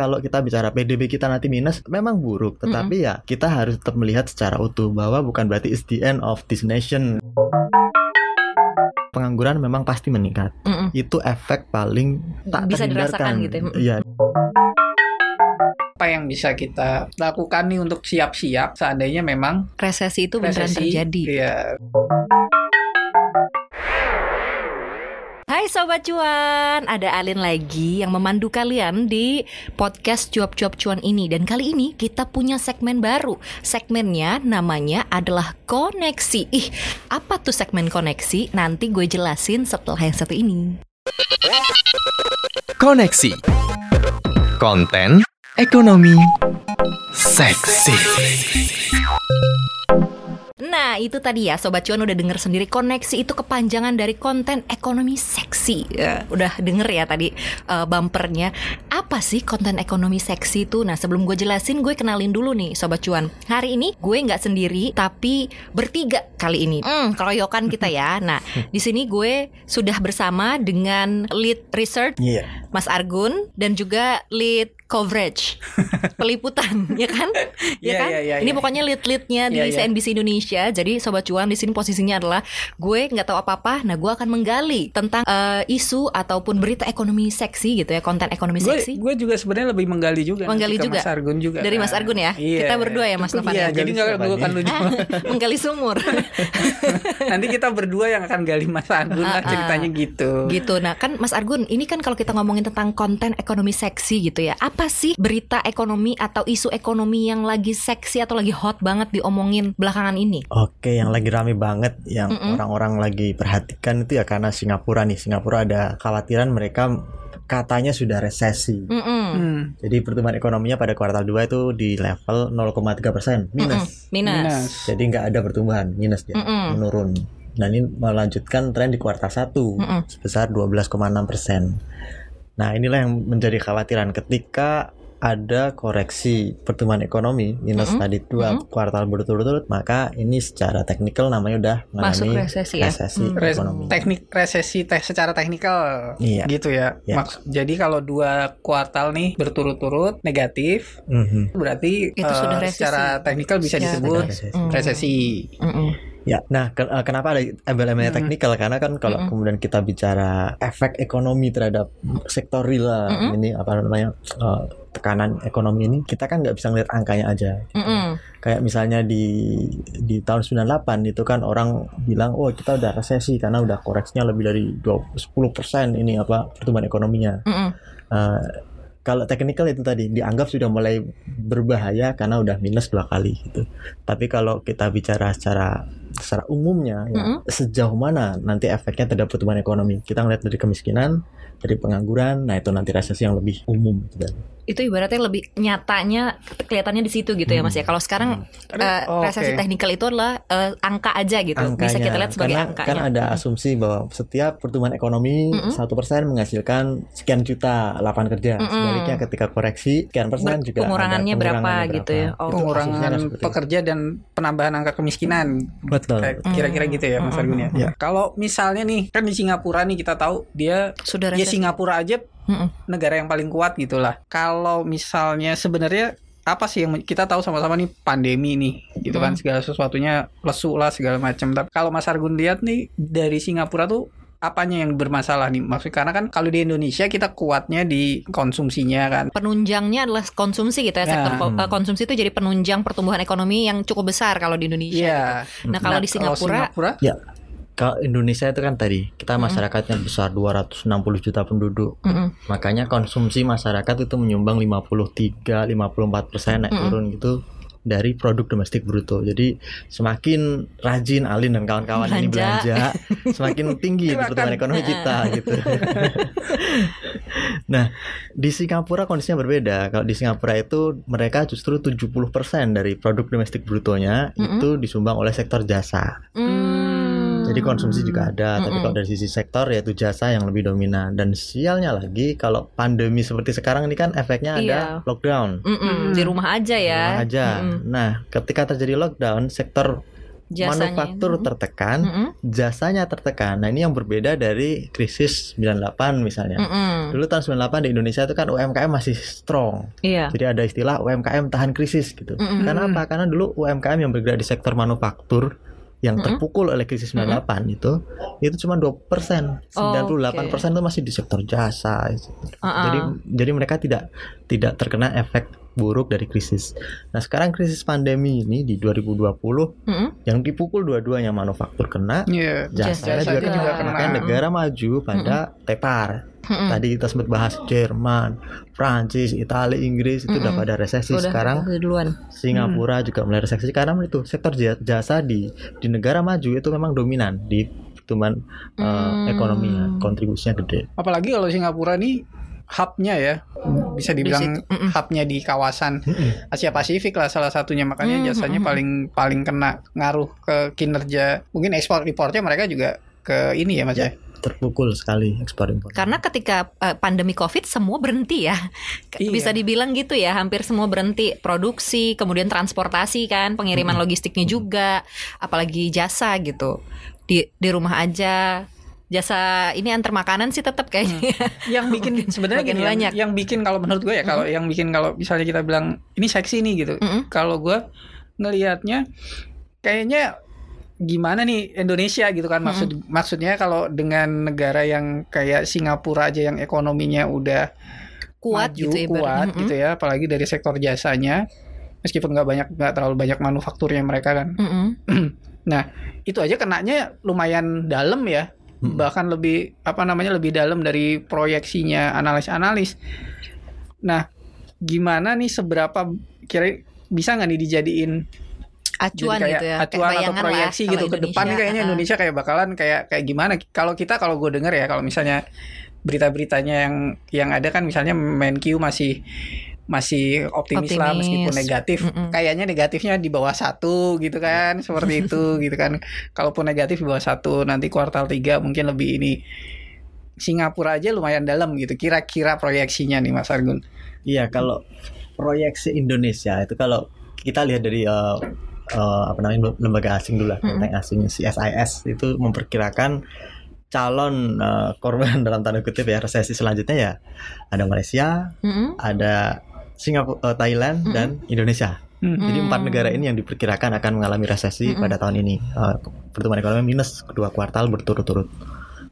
kalau kita bicara PDB kita nanti minus memang buruk, tetapi ya kita harus tetap melihat secara utuh bahwa bukan berarti it's the end of this nation. Pengangguran memang pasti meningkat. Mm-mm. Itu efek paling tak Bisa dirasakan gitu ya. Iya, Apa yang bisa kita lakukan nih untuk siap-siap seandainya memang Resesi itu beneran resesi? terjadi. Iya. Hai Sobat Cuan, ada Alin lagi yang memandu kalian di podcast Cuap-Cuap Cuan ini. Dan kali ini kita punya segmen baru. Segmennya namanya adalah Koneksi. Ih, apa tuh segmen koneksi? Nanti gue jelasin setelah yang satu ini. Koneksi. Konten. Ekonomi. Seksi Nah itu tadi ya Sobat Cuan udah denger sendiri Koneksi itu kepanjangan dari konten ekonomi seksi Ya, Udah denger ya tadi eh, bumpernya Apa sih konten ekonomi seksi itu? Nah sebelum gue jelasin gue kenalin dulu nih Sobat Cuan Hari ini gue nggak sendiri Tapi bertiga kali ini hmm, Keroyokan kita ya Nah di sini gue sudah bersama dengan lead research iya. Mas Argun Dan juga lead coverage Peliputan ya kan? Ya Iya, kan? iya, iya, Ini iya. pokoknya lead-leadnya di Iya, iya. CNBC Indonesia. Jadi sobat cuan di sini posisinya adalah gue nggak tahu apa-apa. Nah, gue akan menggali tentang eh, isu ataupun berita ekonomi seksi gitu ya, konten ekonomi Gue seksi. gue juga sebenarnya lebih menggali juga Menggali juga? Mas Argun juga. Dari Mas Argun ya? Iya. Kita berdua ya, Mas Novan Iya, ya? jadi nggak gue nih? kan lu menggali sumur. Nanti kita berdua yang akan gali Mas Argun lah Ah, ah. ceritanya gitu. gitu. Nah, kan Mas Argun, ini kan kalau kita ngomongin tentang konten ekonomi seksi gitu ya. Apa sih berita ekonomi atau isu ekonomi yang lagi seksi atau lagi hot banget diomongin belakangan ini? Oke, yang lagi rame banget, yang Mm-mm. orang-orang lagi perhatikan itu ya karena Singapura nih. Singapura ada khawatiran mereka katanya sudah resesi. Mm-mm. Hmm. Jadi pertumbuhan ekonominya pada kuartal 2 itu di level 0,3 persen minus. Minus. Minus. Jadi nggak ada pertumbuhan, minus dia, Mm-mm. menurun. Nah ini melanjutkan tren di kuartal 1 Mm-mm. sebesar 12,6 persen. Nah inilah yang menjadi khawatiran ketika ada koreksi pertumbuhan ekonomi minus Mm-mm. tadi dua Mm-mm. kuartal berturut-turut maka ini secara teknikal namanya udah Masuk mengalami resesi ya. resesi Hmm. Res- ekonomi. teknik resesi teh secara teknikal Iya. gitu ya. Iya. Maks- jadi kalau dua kuartal nih berturut-turut negatif Mhm. berarti Itu eh, sudah resesi. secara teknikal bisa Secara disebut resesi. Mm. resesi. Mm-mm. Ya, nah ke- eh, kenapa ada embel-embelnya Mm-mm. teknikal? Karena kan kalau Mm-mm. kemudian kita bicara efek ekonomi terhadap sektor real lah, Mm-mm. ini apa namanya eh, tekanan ekonomi ini, kita kan nggak bisa ngeliat angkanya aja. Mm-mm. Kayak misalnya di di tahun 98 itu kan orang bilang, oh kita udah resesi karena udah koreksinya lebih dari 20, 10% ini apa pertumbuhan ekonominya. Mm-mm. Eh, kalau teknikal itu tadi dianggap sudah mulai berbahaya karena udah minus dua kali gitu. Tapi kalau kita bicara secara secara umumnya ya, Mm-mm. sejauh mana nanti efeknya terhadap pertumbuhan ekonomi? Kita ngeliat dari kemiskinan, dari pengangguran, nah itu nanti resesi yang lebih umum gitu. Itu ibaratnya lebih nyatanya kelihatannya di situ gitu ya Mas ya. Kalau sekarang eh, Oh, resesi oke. teknikal itu adalah eh, angka aja gitu. Bisa kita lihat sebagai karena angkanya. kan ada asumsi bahwa setiap pertumbuhan ekonomi Mm-mm. satu persen menghasilkan sekian juta lapangan kerja. Mm-mm. Sebaliknya ketika koreksi sekian persen juga ada pengurangannya berapa pengurangannya gitu ya. Oh, pengurangan pekerja dan penambahan angka kemiskinan Betul. Kira-kira gitu ya Mas Mm. Argun ya. Ya. Kalau misalnya nih kan di Singapura nih kita tahu dia sudah ya. Singapura aja Mm-mm. negara yang paling kuat gitulah. Kalau misalnya sebenarnya apa sih yang kita tahu sama-sama nih pandemi nih gitu kan segala sesuatunya lesu lah segala macam. Tapi kalau Mas Argun lihat nih dari Singapura tuh apanya yang bermasalah nih? Maksudnya karena kan kalau di Indonesia kita kuatnya di konsumsinya kan. penunjangnya adalah konsumsi gitu ya. Ya. Sektor Hmm. konsumsi itu jadi penunjang pertumbuhan ekonomi yang cukup besar kalau di Indonesia. Iya. gitu. Nah, kalau di Singapura Singapura Kalau Indonesia itu kan tadi kita masyarakatnya besar 260 juta penduduk. Mm-mm. Makanya konsumsi masyarakat itu menyumbang 53 54 persen naik Mm-mm. turun gitu dari produk domestik bruto. Jadi semakin rajin Alin dan kawan-kawan ini Belanja. semakin tinggi pertumbuhan ekonomi kita gitu. nah, di Singapura kondisinya berbeda. Kalau di Singapura itu mereka justru 70% dari produk domestik brutonya Mm-mm. itu disumbang oleh sektor jasa. Hmm. Jadi konsumsi juga ada, tapi Mm-mm. kalau dari sisi sektor yaitu jasa yang lebih dominan. Dan sialnya lagi kalau pandemi seperti sekarang ini kan efeknya ada Iya. lockdown. Mm-mm. di rumah aja ya. Rumah aja. Mm-mm. Nah, ketika terjadi lockdown, sektor Jasanya manufaktur tertekan, Mm-mm. jasanya tertekan. Nah, ini yang berbeda dari krisis 98 misalnya. Mm-mm. Dulu tahun 98 di Indonesia itu kan UMKM masih strong. Iya. Jadi ada istilah UMKM tahan krisis gitu. Mm-mm. Karena apa? Karena dulu UMKM yang bergerak di sektor manufaktur yang Mm-mm. terpukul oleh krisis 98 itu itu cuma 2%. 98% itu masih di sektor jasa. Uh-uh. Jadi jadi mereka tidak tidak terkena efek buruk dari krisis. Nah, sekarang krisis pandemi ini di 2020 Mm-mm. yang dipukul dua-duanya manufaktur kena, Iya. jasanya Jasa juga, juga kena. kena. Makanya negara maju pada tepar. Mm-mm. Tadi kita sempat bahas Jerman, Prancis, Italia, Inggris itu udah Mm-mm. pada resesi. Udah Sekarang duluan. Singapura juga mulai resesi karena itu sektor ja- jasa di di negara maju itu memang dominan di pertumbuhan eh, Hmm. ekonominya, kontribusinya gede. Apalagi kalau Singapura nih hubnya ya bisa dibilang. Mm-mm. hubnya di kawasan Asia Pasifik lah salah satunya makanya Mm, jasanya mm, paling paling kena ngaruh ke kinerja mungkin ekspor impornya mereka juga ke ini ya mas ya Terpukul sekali ekspor impor. Karena ketika eh, pandemi Covid semua berhenti ya. Iya. Bisa dibilang gitu ya, hampir semua berhenti produksi, kemudian transportasi kan, pengiriman logistiknya juga, apalagi jasa gitu. Di di rumah aja. Jasa ini antar makanan sih tetap kayaknya. yang bikin sebenarnya gini, yang- banyak. yang, bikin kalau menurut gue ya kalau yang bikin kalau misalnya kita bilang ini seksi nih gitu Mm-mm. kalau gue ngelihatnya kayaknya gimana nih Indonesia gitu kan maksud maksudnya kalau dengan negara yang kayak Singapura aja yang ekonominya udah Kuat maju, gitu ibaratnya. kuat gitu ya apalagi dari sektor jasanya meskipun nggak banyak nggak terlalu banyak manufakturnya mereka kan Mm-mm. itu aja kenanya lumayan dalam ya Mm-mm. bahkan lebih apa namanya lebih dalam dari proyeksinya analis-analis nah gimana nih seberapa kira bisa nggak nih dijadiin Acuan kayak gitu ya. kayak acuan atau bayangan lah proyeksi gitu ke depan nih kayaknya. Indonesia kayak bakalan kayak kayak gimana kalau kita kalau gue denger ya kalau misalnya berita-beritanya yang yang ada kan misalnya Menq masih masih optimis, lah Optimis. meskipun negatif Mm-mm. kayaknya negatifnya di bawah satu gitu kan seperti itu gitu kan kalaupun negatif di bawah satu nanti kuartal 3 mungkin lebih ini Singapura aja lumayan dalam gitu kira-kira proyeksinya nih Mas Argun Iya, kalau proyeksi Indonesia itu kalau kita lihat dari eh, eh, apa namanya lembaga asing dulu lah, Mm-mm. tentang asing CSIS itu memperkirakan calon eh, korban dalam tanda kutip ya resesi selanjutnya ya ada Malaysia, Mm-mm. ada Singapura, eh, Thailand Mm-mm. dan Indonesia. Jadi Hmm. empat negara ini yang diperkirakan akan mengalami resesi Mm-mm. pada tahun ini. Eh, pertumbuhan ekonomi minus kedua kuartal berturut-turut.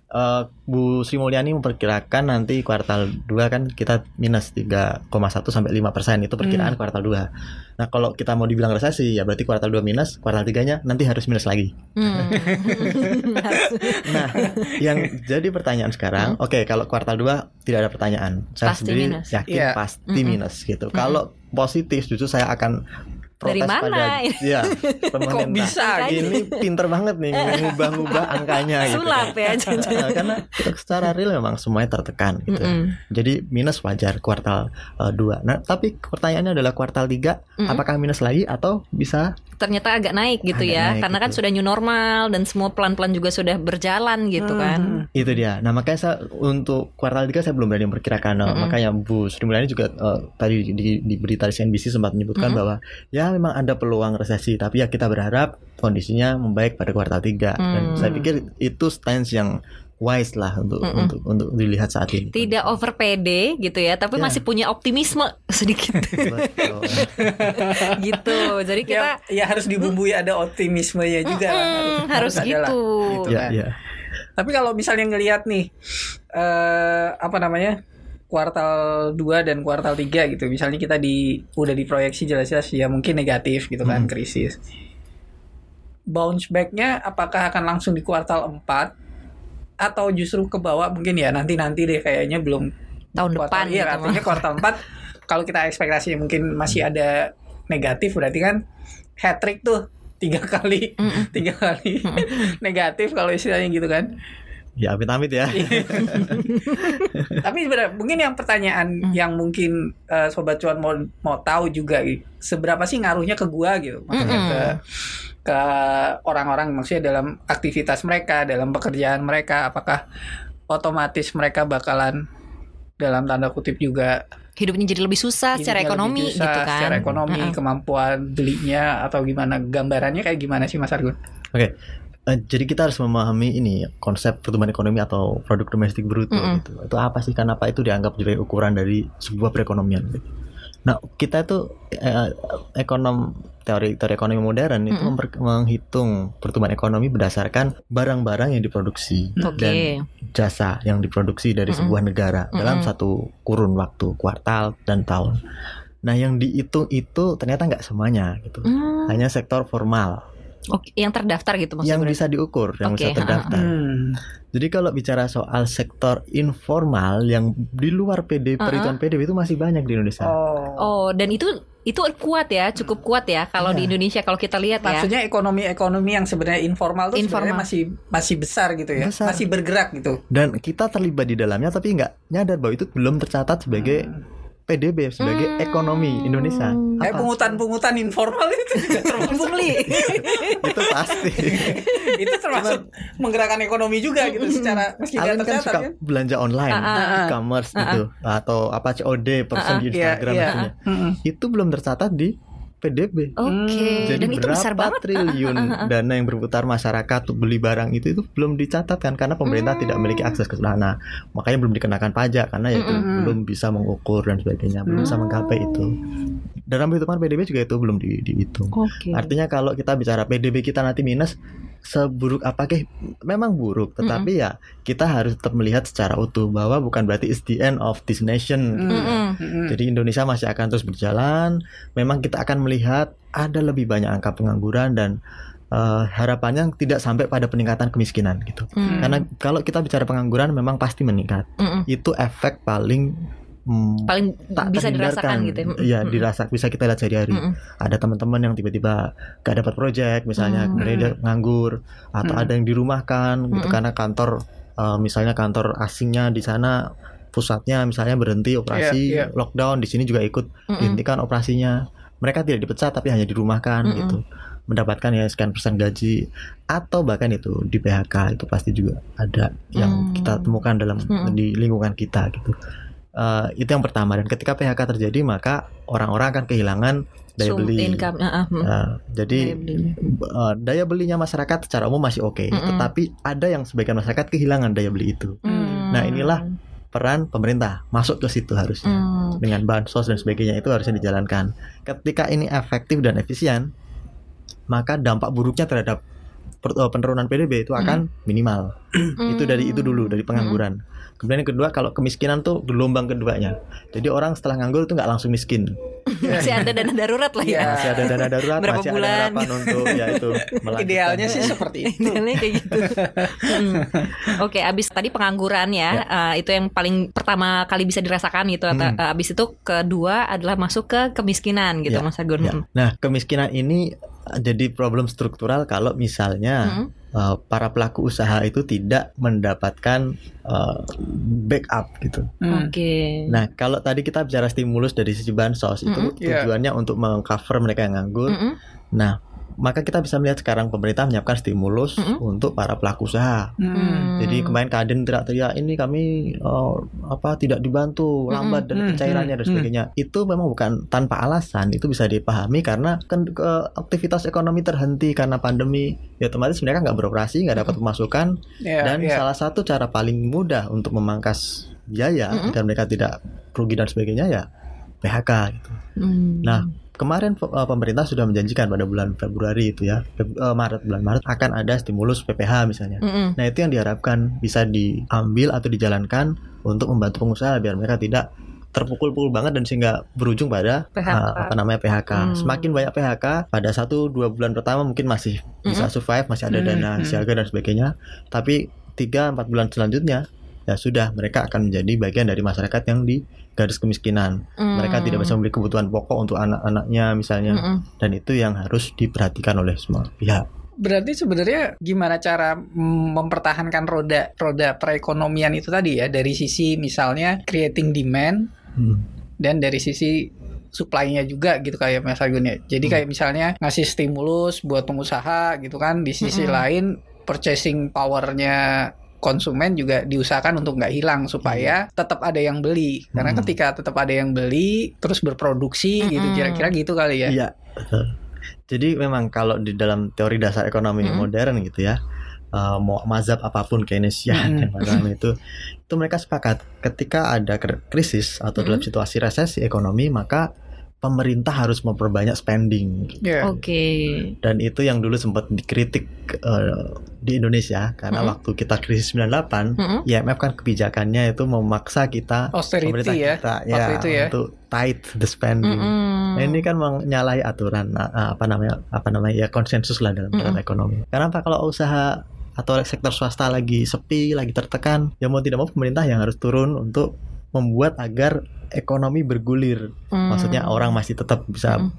Eh, Bu Sri Mulyani memperkirakan nanti kuartal 2 kan kita minus 3,1 sampai 5 persen itu perkiraan kuartal 2. Nah kalau kita mau dibilang resesi ya berarti kuartal 2 minus, kuartal 3-nya nanti harus minus lagi. Hmm. Nah yang jadi pertanyaan sekarang, oke kalau kuartal 2 tidak ada pertanyaan. Saya Pasti sendiri minus. yakin Iya. pasti Mm-mm. minus gitu. Kalau positif justru saya akan Dari protes mana pada ya kok bisa Angkanya. gitu ini pinter banget nih ngubah-ngubah angkanya gitu Sulap ya. Nah, karena secara real memang semuanya tertekan gitu Mm-mm. jadi minus wajar kuartal 2 nah tapi pertanyaannya adalah kuartal 3 Mm-mm. apakah minus lagi atau bisa Ternyata agak naik gitu Agak ya, naik karena kan gitu. sudah new normal dan semua pelan-pelan juga sudah berjalan gitu Hmm. kan. itu dia nah makanya saya untuk kuartal 3 saya belum berani memperkirakan Nah, Mm-mm. makanya Bu Sri Mulyani juga eh, tadi di, di berita di CNBC sempat menyebutkan Mm-mm. bahwa ya memang ada peluang resesi tapi ya kita berharap kondisinya membaik pada kuartal 3 dan Hmm. saya pikir itu stance yang wise lah untuk Mm-mm. untuk untuk dilihat saat ini Tidak over PD gitu ya, tapi Ya. masih punya optimisme sedikit Betul. gitu. Jadi kita ya, ya harus dibumbui ada optimismenya juga Mm, harus, ada lah. gitu. Gitu. ya kan. ya Tapi kalau misalnya ngelihat nih eh apa namanya? Kuartal 2 dan kuartal 3 gitu. Misalnya kita di udah diproyeksi jelas-jelas ya mungkin negatif gitu kan Hmm. krisis. Bounce back-nya apakah akan langsung di kuartal 4 atau justru ke bawah mungkin ya nanti-nanti deh kayaknya belum Tahun kuartal, depan iya gitu artinya kuartal 4 kalau kita ekspektasi mungkin masih ada negatif berarti kan hat trick tuh tiga kali Mm-mm. tiga kali negatif kalau istilahnya gitu kan ya amit-amit ya Tapi sebenarnya mungkin yang pertanyaan Hmm. yang mungkin eh, sobat cuan mau mau tahu juga gitu. Seberapa sih ngaruhnya ke gua gitu? Maksudnya Mm-mm. ke ke orang-orang maksudnya dalam aktivitas mereka, dalam pekerjaan mereka apakah otomatis mereka bakalan dalam tanda kutip juga hidupnya jadi lebih susah secara ekonomi lebih susah, gitu kan. Secara ekonomi, Heeh. kemampuan belinya atau gimana gambarannya kayak gimana sih Mas Argun? Eh, jadi kita harus memahami ini konsep pertumbuhan ekonomi atau produk domestik bruto Mm-mm. gitu. Itu apa sih? Kenapa itu dianggap sebagai ukuran dari sebuah perekonomian? Gitu. Nah, kita itu eh, ekonom teori teori ekonomi modern itu Mm-mm. memper- menghitung pertumbuhan ekonomi berdasarkan barang-barang yang diproduksi Oke. dan jasa yang diproduksi dari Mm-mm. sebuah negara dalam Mm-mm. satu kurun waktu, kuartal dan tahun. Nah, yang dihitung itu ternyata nggak semuanya gitu. Hmm, Hanya sektor formal oke, yang terdaftar gitu maksudnya. yang berarti? bisa diukur, yang Oke, bisa terdaftar. Hmm. Jadi kalau bicara soal sektor informal yang di luar PD Uh-uh. perhitungan PDB itu masih banyak di Indonesia. Oh. Oh, dan itu itu kuat ya, cukup kuat ya kalau di Iya. Indonesia kalau kita lihat ya. Maksudnya ekonomi-ekonomi yang sebenarnya informal sebenarnya Informal. masih masih besar gitu ya. Besar. Masih bergerak gitu. Dan kita terlibat di dalamnya tapi nggak nyadar bahwa itu belum tercatat sebagai PDB sebagai Hmm. ekonomi Indonesia. Kayak Apa? pungutan-pungutan informal itu juga termasuk itu pasti. itu termasuk menggerakkan ekonomi juga gitu secara meski Kalian kan suka kan. belanja online, Ah, ah, ah. e-commerce gitu, atau apa COD person di Iya, Instagram iya. maksudnya. Mm-mm. Itu belum tercatat di PDB. Oke. Hmm, Jadi dan itu berapa besar banget. triliun dana yang berputar masyarakat untuk beli barang itu itu belum dicatatkan karena pemerintah Hmm. tidak memiliki akses ke sana. Makanya belum dikenakan pajak karena ya itu Mm-mm. belum bisa mengukur dan sebagainya, belum bisa Hmm. menggapai itu. Dalam perhitungan PDB juga itu belum di- dihitung. Oke. Artinya kalau kita bicara PDB kita nanti minus seburuk apakah memang buruk tetapi ya kita harus tetap melihat secara utuh bahwa bukan berarti it's the end of this nation Mm. Mm-mm. Mm-mm. jadi Indonesia masih akan terus berjalan. Memang kita akan melihat ada lebih banyak angka pengangguran dan eh, harapannya tidak sampai pada peningkatan kemiskinan gitu. Hmm. Karena kalau kita bicara pengangguran memang pasti meningkat. Mm-mm. Itu efek paling mm, paling tak bisa dirasakan gitu ya. Iya, Mm-mm. dirasak bisa kita lihat sehari-hari. Mm-mm. Ada teman-teman yang tiba-tiba gak dapat proyek misalnya, Hmm. kemudian dia nganggur atau Hmm. ada yang dirumahkan gitu Mm-mm. karena kantor eh, misalnya kantor asingnya di sana pusatnya misalnya berhenti operasi Iya, iya. lockdown di sini juga ikut Mm-mm. dihentikan operasinya mereka tidak dipecat tapi hanya dirumahkan Mm-mm. gitu mendapatkan ya sekian persen gaji atau bahkan itu di PHK itu pasti juga ada yang Hmm. kita temukan dalam Mm-mm. di lingkungan kita gitu Eh, itu yang pertama dan ketika PHK terjadi maka orang-orang akan kehilangan daya Sum- beli income. hmm. Nah, jadi Daya belinya. eh, daya belinya masyarakat secara umum masih oke Mm-mm. tetapi ada yang sebagian masyarakat kehilangan daya beli itu Hmm. Nah, inilah peran pemerintah masuk ke situ harusnya Hmm. dengan bansos dan sebagainya itu harusnya dijalankan. Ketika ini efektif dan efisien, maka dampak buruknya terhadap eh, penurunan PDB itu akan minimal. Itu dari itu dulu dari pengangguran. Kemudian yang kedua kalau kemiskinan tuh gelombang keduanya. Jadi orang setelah nganggur itu nggak langsung miskin. masih ada dana darurat lah ya. Iya. Masih ada dana darurat, Berapa masih bulan? ada harapan untuk ya itu melanjutkan. Idealnya sih seperti itu. Idealnya kayak gitu. Hmm. Oke, abis tadi pengangguran ya, eh, itu yang paling pertama kali bisa dirasakan gitu. Atau, Hmm. eh, abis itu kedua adalah masuk ke kemiskinan gitu, Ya, Mas Agun. Ya. Nah, kemiskinan ini jadi problem struktural kalau misalnya Hmm. Eh, para pelaku usaha itu tidak mendapatkan eh, backup gitu. Hmm. Oke. Nah, kalau tadi kita bicara stimulus dari sisi bansos itu Mm-mm. Iya. tujuannya untuk mengcover mereka yang nganggur. Mm-mm. Nah, maka kita bisa melihat sekarang pemerintah menyiapkan stimulus Mm-mm. untuk para pelaku usaha. Hmm. Jadi kemarin Kadin teriak-teriak ini kami eh, apa tidak dibantu lambat dan Mm-mm. pencairannya dan Mm-mm. sebagainya. Itu memang bukan tanpa alasan, itu bisa dipahami karena kan ke- aktivitas ekonomi terhenti karena pandemi. Ya otomatis mereka nggak beroperasi, nggak dapat pemasukan Ya, dan ya. salah satu cara paling mudah untuk memangkas biaya Mm-mm. agar mereka tidak rugi dan sebagainya ya PHK gitu. Hmm. Nah, Kemarin eh, pemerintah sudah menjanjikan pada bulan Februari itu ya, Feb- eh, Maret bulan Maret akan ada stimulus PPH misalnya. Mm-mm. Nah itu yang diharapkan bisa diambil atau dijalankan untuk membantu pengusaha biar mereka tidak terpukul-pukul banget dan sehingga berujung pada PHK. uh, apa namanya PHK. Hmm. Semakin banyak PHK pada satu dua bulan pertama mungkin masih bisa survive, masih ada Hmm, dana hmm. siaga dan sebagainya. Tapi tiga empat bulan selanjutnya ya sudah mereka akan menjadi bagian dari masyarakat yang di garis kemiskinan. Mereka Hmm. tidak bisa membeli kebutuhan pokok untuk anak-anaknya misalnya Mm-mm. dan itu yang harus diperhatikan oleh semua pihak. Berarti sebenarnya gimana cara mm, mempertahankan roda roda perekonomian itu tadi ya dari sisi misalnya creating demand Hmm. dan dari sisi supply-nya juga gitu kayak Mas Agun ya. Jadi Hmm. kayak misalnya ngasih stimulus buat pengusaha gitu kan di sisi Mm-mm. lain purchasing power-nya konsumen juga diusahakan untuk nggak hilang supaya tetap ada yang beli karena Hmm. ketika tetap ada yang beli terus berproduksi gitu Mm-mm. kira-kira gitu kali ya Iya. Jadi memang kalau di dalam teori dasar ekonomi Mm-mm. modern gitu ya, eh, mau mazhab apa pun Keynesian macam itu, itu mereka sepakat ketika ada kr- krisis atau dalam Mm-mm. situasi resesi ekonomi maka pemerintah harus memperbanyak spending Iya. Oke. dan itu yang dulu sempat dikritik eh, di Indonesia karena Mm-mm. waktu kita krisis 98 Mm-mm. IMF kan kebijakannya itu memaksa kita austerity pemerintah ya kita waktu itu ya. untuk tight the spending. Mm-mm. Nah, ini kan menyalahi aturan nah, apa namanya apa namanya ya konsensus lah dalam dalam Mm-mm. ekonomi. Karena apa kalau usaha atau sektor swasta lagi sepi, lagi tertekan, ya mau tidak mau pemerintah yang harus turun untuk membuat agar ekonomi bergulir. Mm. Maksudnya orang masih tetap bisa Mm.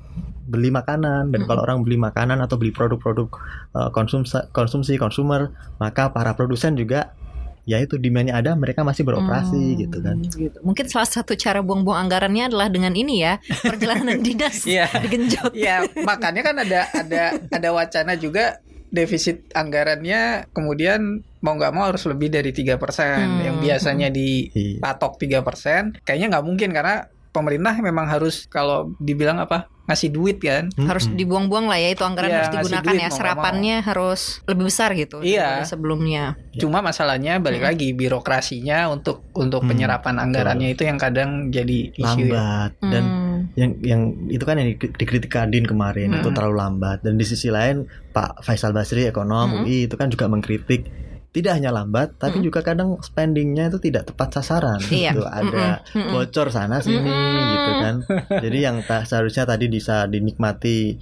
beli makanan dan Mm-mm. kalau orang beli makanan atau beli produk-produk uh, konsumsi konsumsi konsumer, maka para produsen juga ya itu demandnya ada, mereka masih beroperasi Hmm, gitu kan. gitu. Mungkin salah satu cara buang-buang anggarannya adalah dengan ini ya perjalanan dinas Iya. digenjot. Iya, makanya kan ada ada ada wacana juga defisit anggarannya kemudian mau nggak mau harus lebih dari tiga Hmm. yang biasanya Iya. dipatok tiga persen kayaknya nggak mungkin karena pemerintah memang harus kalau dibilang apa ngasih duit kan Harus Mm-mm. dibuang-buang lah ya itu anggaran Iya, harus digunakan duit ya mau serapannya harus lebih besar gitu Iya. daripada sebelumnya. Ya. cuma masalahnya balik Hmm. lagi birokrasinya untuk untuk Hmm, penyerapan anggarannya itu yang kadang jadi isu ya. lambat dan Hmm. Yang yang itu kan yang di- dikritik Kadin kemarin Mm-mm. itu terlalu lambat dan di sisi lain Pak Faisal Basri ekonom Mm-mm. UI itu kan juga mengkritik tidak hanya lambat tapi Mm-mm. juga kadang spendingnya itu tidak tepat sasaran Iya. gitu ada. Mm-mm. bocor sana sini Mm-mm. gitu kan jadi yang ta- seharusnya tadi bisa dinikmati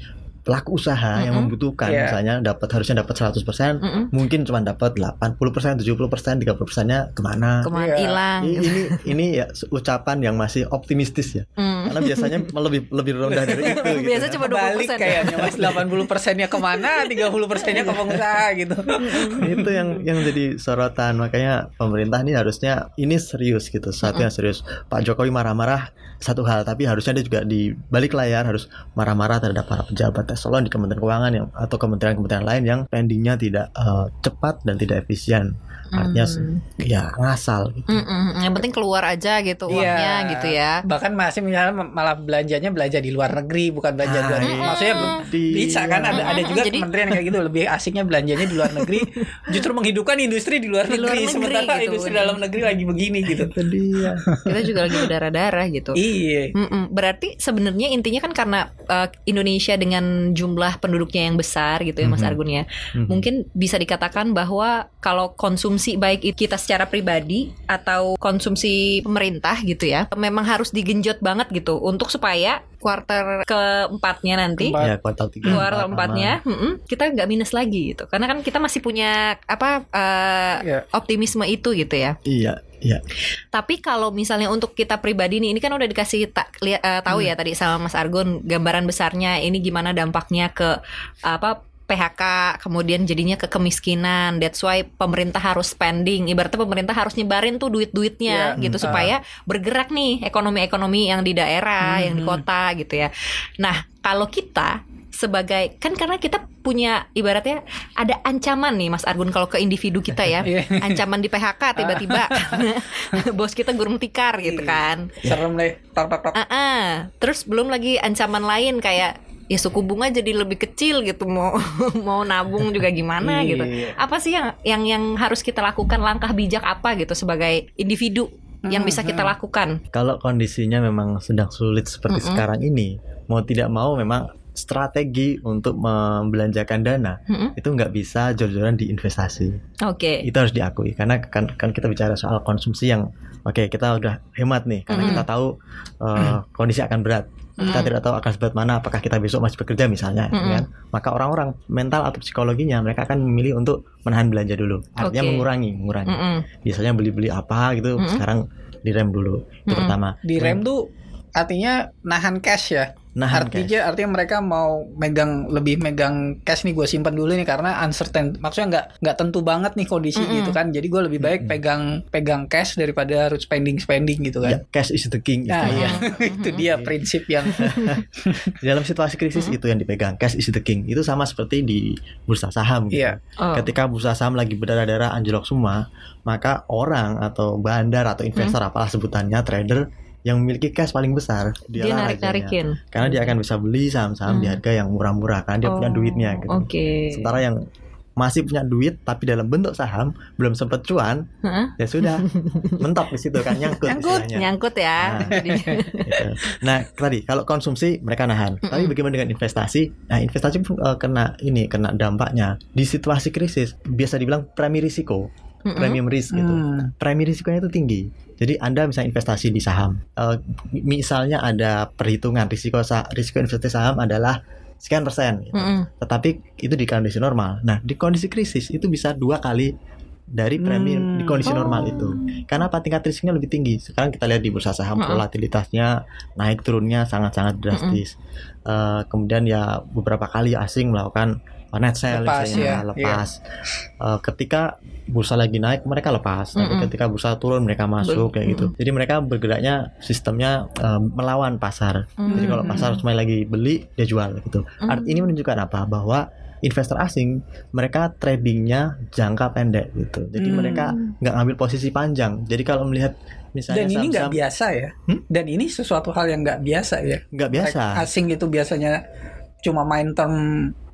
pelaku usaha yang Mm-mm. membutuhkan Iya. misalnya dapat harusnya dapat 100% Mm-mm. mungkin cuma dapat 80%, 70%, 30%-nya ke mana? Ke mana Iya. hilang? I- Ini ini ya ucapan yang masih optimistis ya. Hmm. Karena biasanya lebih lebih rendah dari itu gitu. Biasa kan. cuma 20% balik kayaknya mas 80 persennya ke mana 30 persennya ke pengusaha gitu itu yang yang jadi sorotan makanya pemerintah ini harusnya ini serius gitu sesuatu yang serius Pak Jokowi marah-marah satu hal tapi harusnya dia juga di balik layar harus marah-marah terhadap para pejabat eselon di Kementerian Keuangan yang atau kementerian-kementerian lain yang pendingnya tidak eh, cepat dan tidak efisien artinya Hmm. ya ngasal gitu. Mm-mm. Yang penting keluar aja gitu uangnya Iya. gitu ya. bahkan masih misalnya malah belanjanya belanja di luar negeri bukan belanja di luar Ah, negeri iya. maksudnya Di- bisa kan ada ada juga Jadi- kementerian kayak gitu lebih asiknya belanjanya di luar negeri justru menghidupkan industri di luar Di luar negeri, negeri sementara gitu. industri dalam negeri lagi begini gitu Kita juga lagi berdarah-darah gitu. iya Mm-mm. Berarti sebenarnya intinya kan karena uh, Indonesia dengan jumlah penduduknya yang besar gitu ya Mas Mhm. Argun ya. Mhm. Mungkin bisa dikatakan bahwa kalau konsumsi baik itu kita secara pribadi atau konsumsi pemerintah gitu ya, memang harus digenjot banget gitu untuk supaya kuartal keempatnya nanti Keempat. ya kuartal tiga kuartal empat, empatnya mm-mm, kita nggak minus lagi gitu karena kan kita masih punya apa uh, Iya. optimisme itu gitu ya iya iya tapi kalau misalnya untuk kita pribadi nih, ini kan udah dikasih tak lihat eh, tahu Hmm. ya tadi sama Mas Argun gambaran besarnya ini gimana dampaknya ke apa PHK, kemudian jadinya ke kemiskinan. That's why pemerintah harus spending. Ibaratnya pemerintah harus nyebarin tuh duit-duitnya Iya. gitu Hmm. supaya bergerak nih ekonomi-ekonomi yang di daerah, Hmm. yang di kota gitu ya. Nah, kalau kita sebagai kan karena kita punya ibaratnya ada ancaman nih Mas Argun kalau ke individu kita ya Iya. ancaman di PHK tiba-tiba bos kita gurung tikar gitu Iya. kan. serem deh tok tok tok Ah, ah. Terus belum lagi ancaman lain kayak ya suku bunga jadi lebih kecil gitu mau mau nabung juga gimana gitu. Iya. Apa sih yang yang yang harus kita lakukan langkah bijak apa gitu sebagai individu yang bisa kita Hmm. lakukan? kalau kondisinya memang sedang sulit seperti Mm-mm. sekarang ini mau tidak mau memang strategi untuk membelanjakan dana Mm-mm. itu nggak bisa jor-joran di investasi Oke. itu harus diakui karena kan kan kita bicara soal konsumsi yang oke kita udah hemat nih karena Mm-mm. kita tahu uh, kondisi akan berat kita tidak tahu akan seberat mana apakah kita besok masih bekerja misalnya Mm-mm. kan maka orang-orang mental atau psikologinya mereka akan memilih untuk menahan belanja dulu artinya Oke. mengurangi mengurangi Mm-mm. biasanya beli-beli apa gitu Mm-mm. sekarang direm dulu itu Mm-mm. pertama di rem tuh artinya nahan cash ya nahan artinya artinya mereka mau megang lebih megang cash nih gue simpan dulu nih karena uncertain maksudnya nggak nggak tentu banget nih kondisi Mm-mm. gitu kan jadi gue lebih baik Mm-mm. pegang pegang cash daripada harus spending spending gitu Ya, kan cash is the king nah iya itu dia prinsip yang Dalam situasi krisis itu yang dipegang cash is the king. Itu sama seperti di bursa saham gitu. Iya. Oh. Ketika bursa saham lagi berdarah-darah anjlok semua, maka orang atau bandar atau investor Hmm. apalah sebutannya trader yang memiliki cash paling besar Dia dialah narik rajanya. narikin. Karena dia akan bisa beli saham-saham di Hmm. harga yang murah-murah karena dia punya Oh, duitnya gitu. Oke. Sementara yang masih punya duit tapi dalam bentuk saham belum sempat cuan, Hah? ya sudah mentok di situ kan nyangkut, Nyangkut. istilahnya. Nyangkut ya. Nah. Gitu. Nah, tadi kalau konsumsi mereka nahan. Tapi Mm-mm. bagaimana dengan investasi? Nah, investasi pun eh, kena ini, kena dampaknya. Di situasi krisis biasa dibilang premi risiko, Mm-mm. premium risk gitu. Hmm. Premi risikonya itu tinggi. Jadi Anda misalnya investasi di saham. Eh, misalnya ada perhitungan risiko sa- risiko investasi saham adalah sekian persen. gitu. Mm-mm. Tetapi itu di kondisi normal. Nah, di kondisi krisis itu bisa dua kali dari premi Hmm. di kondisi Oh. normal itu. Karena apa tingkat risiknya lebih tinggi. Sekarang kita lihat di bursa saham Mm-mm. volatilitasnya naik turunnya sangat-sangat drastis. Eh, kemudian ya beberapa kali asing melakukan uh, net sale Lepas, misalnya, ya, lepas. Eh, ketika bursa lagi naik mereka lepas, tapi Mm-mm. ketika bursa turun mereka masuk kayak gitu. Jadi mereka bergeraknya sistemnya eh, melawan pasar. Jadi kalau Hmm. pasar cuma lagi beli dia jual gitu. Art Hmm. ini menunjukkan apa? Bahwa investor asing mereka tradingnya jangka pendek gitu. Jadi Hmm. mereka nggak ngambil posisi panjang. Jadi kalau melihat misalnya dan ini nggak biasa ya Hmm? dan ini sesuatu hal yang nggak biasa ya nggak biasa, asing itu biasanya cuma main term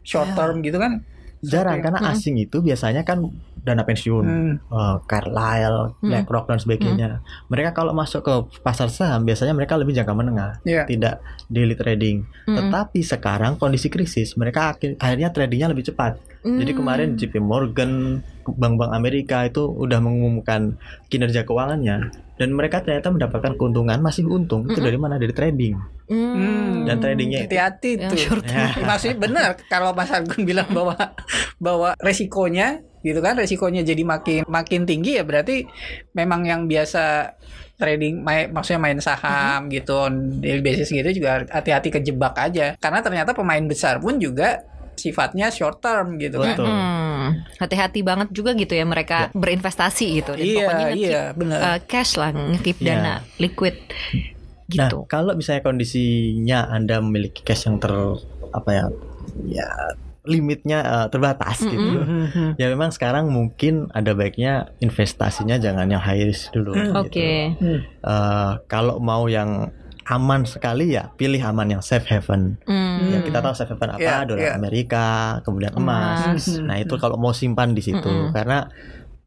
short term gitu kan jarang karena Hmm. asing itu biasanya kan dana pensiun, Hmm. eh, Carlyle, Hmm. BlackRock dan sebagainya. Mereka kalau masuk ke pasar saham biasanya mereka lebih jangka menengah, Iya. tidak daily trading. Mm-mm. Tetapi sekarang kondisi krisis, mereka akhir- akhirnya tradingnya lebih cepat. Jadi Mm. kemarin JP Morgan, bank-bank Amerika itu udah mengumumkan kinerja keuangannya dan mereka ternyata mendapatkan keuntungan masih untung. Itu dari mana? Dari trading. Mm. Dan tradingnya itu- hati-hati short Ya. maksudnya benar kalau Mas Agung bilang bahwa bahwa resikonya gitu kan resikonya jadi makin makin tinggi ya berarti memang yang biasa trading main, maksudnya main saham gitu on daily basis gitu juga hati-hati kejebak aja. Karena ternyata pemain besar pun juga sifatnya short term gitu kan Betul. Mm. Hati-hati banget juga gitu ya mereka berinvestasi gitu. Dan iya pokoknya nge-keep, iya benar uh, cash lah, ngekip Iya. dana liquid Nah, gitu. kalau misalnya kondisinya Anda memiliki cash yang ter apa ya ya limitnya eh, terbatas Mm-mm. gitu. Mhm. Ya memang sekarang mungkin ada baiknya investasinya jangan yang high risk dulu. gitu. Oke. Eh, kalau mau yang aman sekali ya pilih aman yang safe haven. Mm. Ya kita tahu safe haven apa? Iya, Dolar iya. Amerika, kemudian emas. Emas. Nah itu kalau mau simpan di situ Mm-mm. karena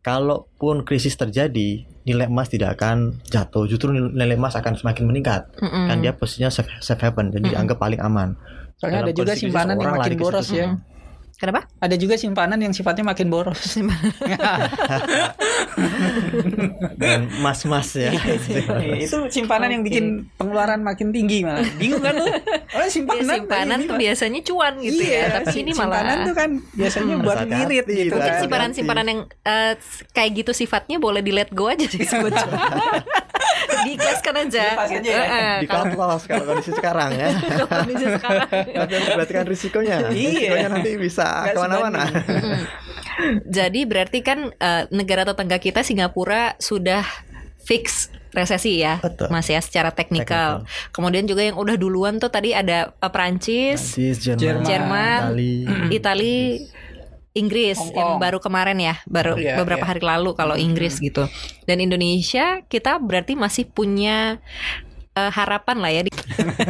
kalaupun krisis terjadi nilai emas tidak akan jatuh, justru nilai emas akan semakin meningkat. Mm-mm. Kan dia posisinya safe, safe haven, jadi Mm-mm. dianggap paling aman. soalnya Dalam ada juga simpanan yang orang makin lari ke boros situ. ya. Kenapa? ada juga simpanan yang sifatnya makin boros Dan mas-mas ya. Iya, itu simpanan yang bikin pengeluaran makin tinggi malah. Bingung kan lu? Oh, Ya, simpanan, simpanan ini tuh biasanya cuan gitu iya, ya. Tapi si- ini simpanan malah tuh kan biasanya Hmm, buat ngirit gitu itu, kan. hati-hati. simpanan-simpanan yang eh, kayak gitu sifatnya boleh di let go aja sih sebetulnya. Diikhlaskan aja. Dilepas aja ya. Eh, eh, Di kalau kondisi sekarang ya. kondisi sekarang. Tapi harus perhatikan risikonya. Iya. Risikonya nanti bisa ke mana-mana. sebanding. Mm. Jadi berarti kan eh, negara tetangga kita Singapura sudah fix resesi ya, Betul. Mas ya secara teknikal. Kemudian juga yang udah duluan tuh tadi ada eh, Prancis, Prancis, Jerman, Jerman. Jerman, Itali. Itali, Inggris Hong yang Kong. baru kemarin ya, baru Iya, beberapa iya. hari lalu kalau Inggris gitu. Dan Indonesia kita berarti masih punya eh, harapan lah ya. di-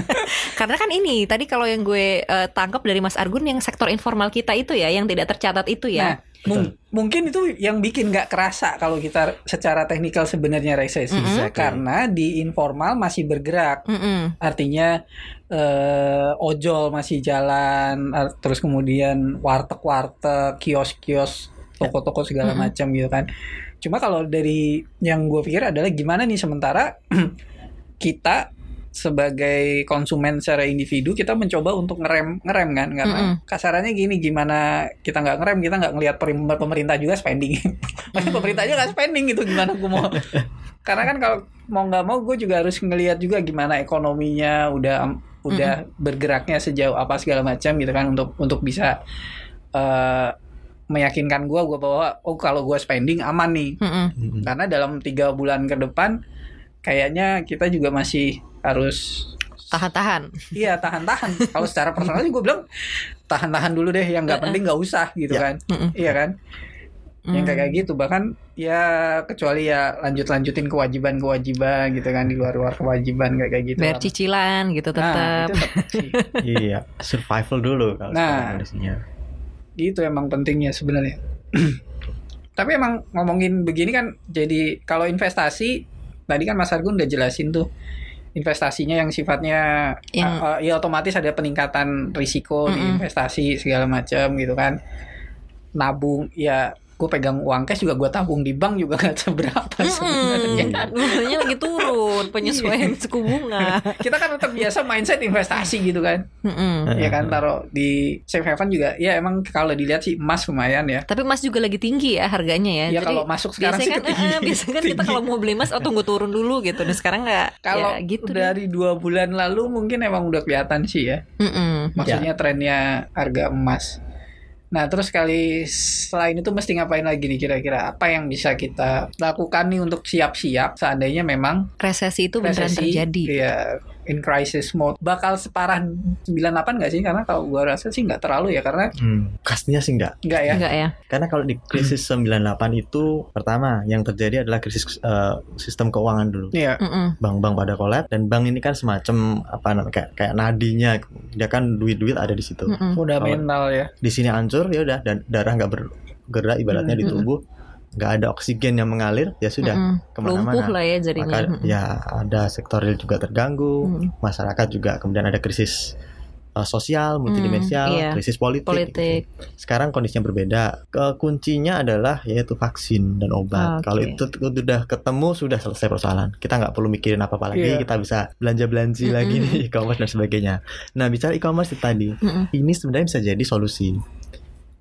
Karena kan ini tadi kalau yang gue eh, tangkap dari Mas Argun yang sektor informal kita itu ya, yang tidak tercatat itu ya. Nah, mung- mungkin itu yang bikin nggak kerasa kalau kita secara teknikal sebenarnya resesi Mm-mm. Exactly. karena di informal masih bergerak. Mm-mm. Artinya eh, ojol masih jalan, eh, terus kemudian warteg-warteg, kios-kios, toko-toko segala Mm-mm. macam gitu kan. Cuma kalau dari yang gue pikir adalah gimana nih sementara kita sebagai konsumen secara individu kita mencoba untuk ngerem ngerem kan karena Mm-mm. kasarannya gini gimana kita nggak ngerem kita nggak ngelihat pemerintah juga spending Maksudnya pemerintah aja nggak spending gitu gimana gue mau karena kan kalau mau nggak mau gue juga harus ngelihat juga gimana ekonominya udah udah bergeraknya sejauh apa segala macam gitu kan untuk untuk bisa eh, meyakinkan gua gua bahwa oh kalau gua spending aman nih Mm-mm. Mm-mm. karena dalam tiga bulan ke depan kayaknya kita juga masih harus Tahan-tahan. iya tahan-tahan kalau secara personal sih gue bilang tahan-tahan dulu deh yang nggak penting nggak usah gitu Ya. kan Mm-mm. iya kan yang Mm. kayak kayak gitu bahkan ya kecuali ya lanjut lanjutin kewajiban kewajiban gitu kan di luar luar kewajiban kayak kayak gitu Bayar cicilan gitu nah tetap. itu tetap iya survival dulu kalau Nah. kondisinya itu emang pentingnya sebenarnya tapi emang ngomongin begini kan jadi kalau investasi tadi kan Mas Argun udah jelasin tuh investasinya yang sifatnya Yang- uh, uh, ya otomatis ada peningkatan risiko di Mm-mm. investasi segala macam gitu kan nabung ya gue pegang uang cash juga gue tabung di bank juga nggak seberapa sebenarnya Mm-mm. Bunganya lagi turun penyesuaian suku bunga. kita kan tetap biasa mindset investasi gitu kan Mm-mm. ya kan taruh di safe haven juga ya emang kalau dilihat sih emas lumayan ya Tapi emas juga lagi tinggi ya harganya ya. Ya Jadi kalau masuk sekarang biasanya sih kan, ketinggi- eh, biasanya kan kita kalau mau beli emas oh tunggu turun dulu gitu. Nah sekarang nggak Kalau ya, gitu deh. dari dua bulan lalu mungkin emang udah kelihatan sih ya. Mm-mm. Maksudnya Ya. trennya harga emas. Nah terus kali selain itu mesti ngapain lagi nih kira-kira? Apa yang bisa kita lakukan nih untuk siap-siap seandainya memang Resesi itu resesi terjadi. ya in crisis mode bakal separah 98 nggak sih? Karena kalau gua rasa sih nggak terlalu ya karena hmm, pastinya sih enggak nggak ya. Enggak ya? karena kalau di krisis 98 itu pertama yang terjadi adalah krisis eh, sistem keuangan dulu Iya. Mm-mm. bank-bank pada kolab dan bank ini kan semacam apa namanya kayak kayak nadinya dia kan duit-duit ada di situ Mm-mm. Fundamental ya. di sini hancur ya udah dan darah nggak bergerak ibaratnya di Mm-mm. tubuh nggak ada oksigen yang mengalir ya sudah Mm-mm. ke mana-mana Lumpuh lah ya jadinya. maka ya ada sektor real juga terganggu Mm. masyarakat juga kemudian ada krisis eh, sosial multidimensial iya. krisis politik, Politik. gitu. sekarang kondisinya berbeda ke kuncinya adalah yaitu vaksin dan obat Oke. kalau itu sudah ketemu sudah selesai persoalan kita nggak perlu mikirin apa apa lagi Iya. kita bisa belanja belanji Mm-mm. lagi di e-commerce dan sebagainya nah bicara e-commerce tadi Mm-mm. ini sebenarnya bisa jadi solusi